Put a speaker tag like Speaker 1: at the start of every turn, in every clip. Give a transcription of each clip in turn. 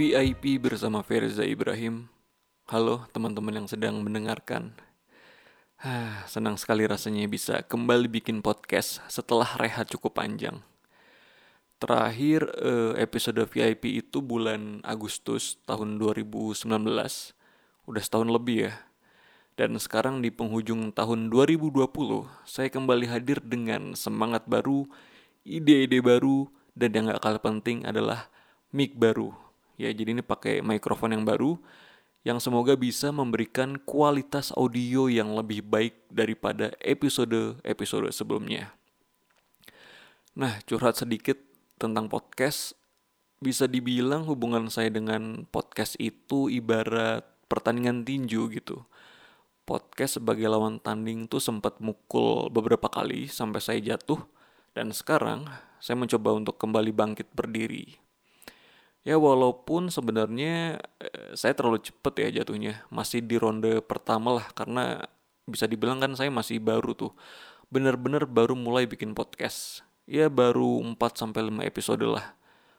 Speaker 1: VIP bersama Firza Ibrahim. Halo teman-teman yang sedang mendengarkan. Ah, senang sekali rasanya bisa kembali bikin podcast setelah rehat cukup panjang. Terakhir eh, episode VIP itu bulan Agustus tahun 2019. Udah setahun lebih ya. Dan sekarang di penghujung tahun 2020, saya kembali hadir dengan semangat baru, ide-ide baru, dan yang gak kalah penting adalah mic baru. Ya, jadi ini pakai mikrofon yang baru yang semoga bisa memberikan kualitas audio yang lebih baik daripada episode-episode sebelumnya. Nah, curhat sedikit tentang podcast, bisa dibilang hubungan saya dengan podcast itu ibarat pertandingan tinju gitu. Podcast sebagai lawan tanding tuh sempat mukul beberapa kali sampai saya jatuh, dan sekarang saya mencoba untuk kembali bangkit berdiri. Ya walaupun sebenarnya eh, saya terlalu cepet ya jatuhnya, masih di ronde pertama lah karena bisa dibilang kan saya masih baru tuh. Bener-bener baru mulai bikin podcast. Ya baru 4 sampai 5 episode lah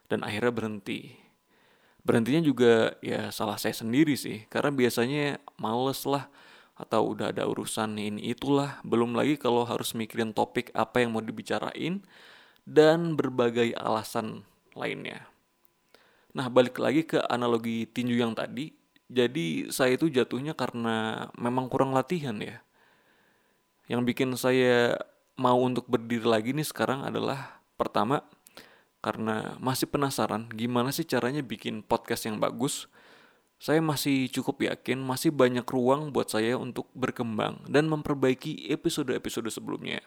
Speaker 1: dan akhirnya berhenti. Berhentinya juga ya salah saya sendiri sih karena biasanya males lah atau udah ada urusan ini itulah belum lagi kalau harus mikirin topik apa yang mau dibicarain dan berbagai alasan lainnya. Nah, balik lagi ke analogi tinju yang tadi. Jadi, saya itu jatuhnya karena memang kurang latihan ya. Yang bikin saya mau untuk berdiri lagi nih sekarang adalah pertama karena masih penasaran gimana sih caranya bikin podcast yang bagus. Saya masih cukup yakin masih banyak ruang buat saya untuk berkembang dan memperbaiki episode-episode sebelumnya.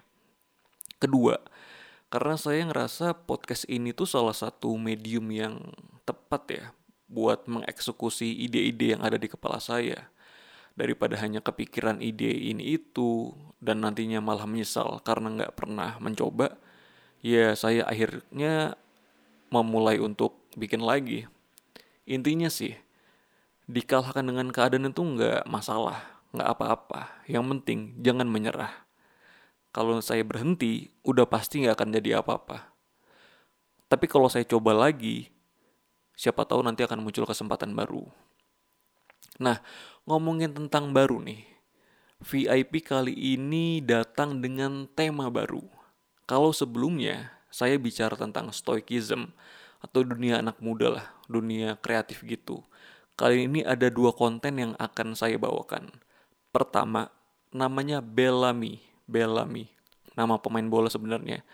Speaker 1: Kedua, karena saya ngerasa podcast ini tuh salah satu medium yang tepat ya buat mengeksekusi ide-ide yang ada di kepala saya. Daripada hanya kepikiran ide ini itu dan nantinya malah menyesal karena nggak pernah mencoba, ya saya akhirnya memulai untuk bikin lagi. Intinya sih, dikalahkan dengan keadaan itu nggak masalah, nggak apa-apa. Yang penting jangan menyerah kalau saya berhenti, udah pasti nggak akan jadi apa-apa. Tapi kalau saya coba lagi, siapa tahu nanti akan muncul kesempatan baru. Nah, ngomongin tentang baru nih, VIP kali ini datang dengan tema baru. Kalau sebelumnya saya bicara tentang stoikism atau dunia anak muda lah, dunia kreatif gitu. Kali ini ada dua konten yang akan saya bawakan. Pertama, namanya Bellamy Bellamy, nama pemain bola sebenarnya.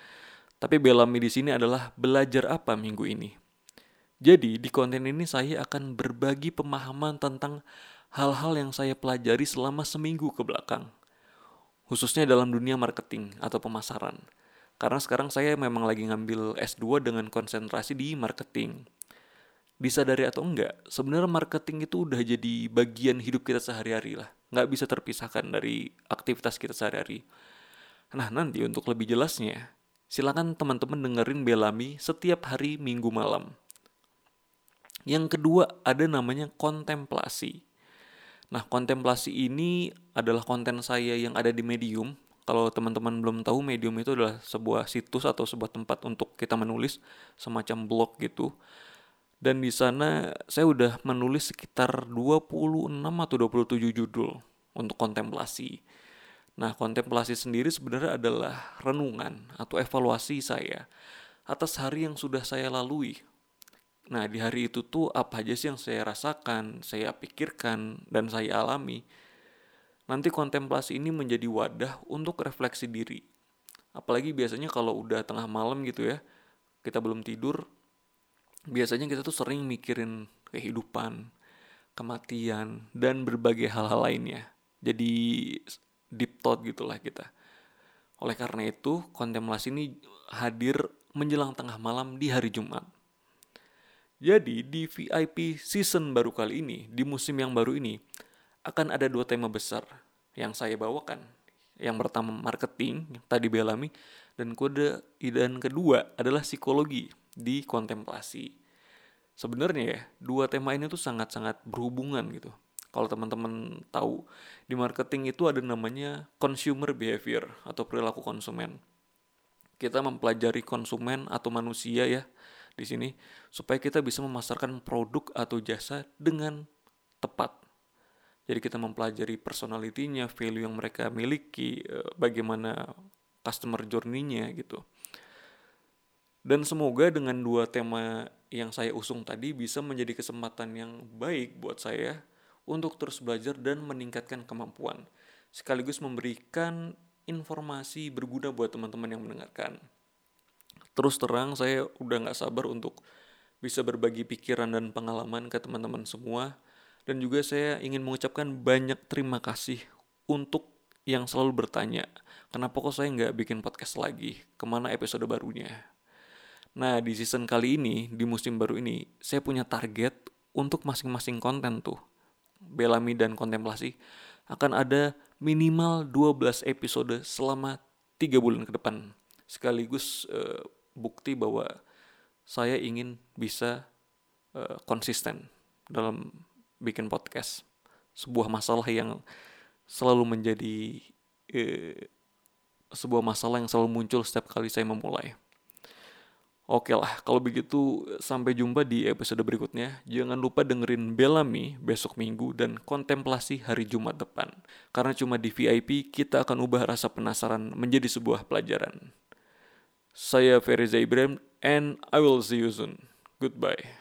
Speaker 1: Tapi Bellamy di sini adalah belajar apa minggu ini. Jadi di konten ini saya akan berbagi pemahaman tentang hal-hal yang saya pelajari selama seminggu ke belakang. Khususnya dalam dunia marketing atau pemasaran. Karena sekarang saya memang lagi ngambil S2 dengan konsentrasi di marketing. Disadari atau enggak, sebenarnya marketing itu udah jadi bagian hidup kita sehari-hari lah nggak bisa terpisahkan dari aktivitas kita sehari-hari. Nah nanti untuk lebih jelasnya, silakan teman-teman dengerin Belami setiap hari minggu malam. Yang kedua ada namanya kontemplasi. Nah kontemplasi ini adalah konten saya yang ada di Medium. Kalau teman-teman belum tahu Medium itu adalah sebuah situs atau sebuah tempat untuk kita menulis semacam blog gitu dan di sana saya udah menulis sekitar 26 atau 27 judul untuk kontemplasi. Nah, kontemplasi sendiri sebenarnya adalah renungan atau evaluasi saya atas hari yang sudah saya lalui. Nah, di hari itu tuh apa aja sih yang saya rasakan, saya pikirkan, dan saya alami. Nanti kontemplasi ini menjadi wadah untuk refleksi diri. Apalagi biasanya kalau udah tengah malam gitu ya, kita belum tidur, biasanya kita tuh sering mikirin kehidupan, kematian, dan berbagai hal-hal lainnya. Jadi deep thought gitulah kita. Oleh karena itu, kontemplasi ini hadir menjelang tengah malam di hari Jumat. Jadi di VIP season baru kali ini, di musim yang baru ini, akan ada dua tema besar yang saya bawakan. Yang pertama marketing, yang tadi Belami, dan kode dan kedua adalah psikologi di kontemplasi. Sebenarnya ya, dua tema ini tuh sangat-sangat berhubungan gitu. Kalau teman-teman tahu, di marketing itu ada namanya consumer behavior atau perilaku konsumen. Kita mempelajari konsumen atau manusia ya di sini supaya kita bisa memasarkan produk atau jasa dengan tepat. Jadi kita mempelajari personalitinya, value yang mereka miliki, eh, bagaimana customer journey-nya gitu. Dan semoga dengan dua tema yang saya usung tadi bisa menjadi kesempatan yang baik buat saya untuk terus belajar dan meningkatkan kemampuan. Sekaligus memberikan informasi berguna buat teman-teman yang mendengarkan. Terus terang saya udah gak sabar untuk bisa berbagi pikiran dan pengalaman ke teman-teman semua. Dan juga saya ingin mengucapkan banyak terima kasih untuk yang selalu bertanya, kenapa kok saya nggak bikin podcast lagi? Ke mana episode barunya? Nah, di season kali ini, di musim baru ini, saya punya target untuk masing-masing konten tuh. Belami dan kontemplasi akan ada minimal 12 episode selama 3 bulan ke depan. Sekaligus uh, bukti bahwa saya ingin bisa uh, konsisten dalam bikin podcast. Sebuah masalah yang selalu menjadi uh, sebuah masalah yang selalu muncul setiap kali saya memulai. Oke lah, kalau begitu sampai jumpa di episode berikutnya. Jangan lupa dengerin Bellamy besok minggu dan kontemplasi hari Jumat depan. Karena cuma di VIP kita akan ubah rasa penasaran menjadi sebuah pelajaran. Saya Feriza Ibrahim and I will see you soon. Goodbye.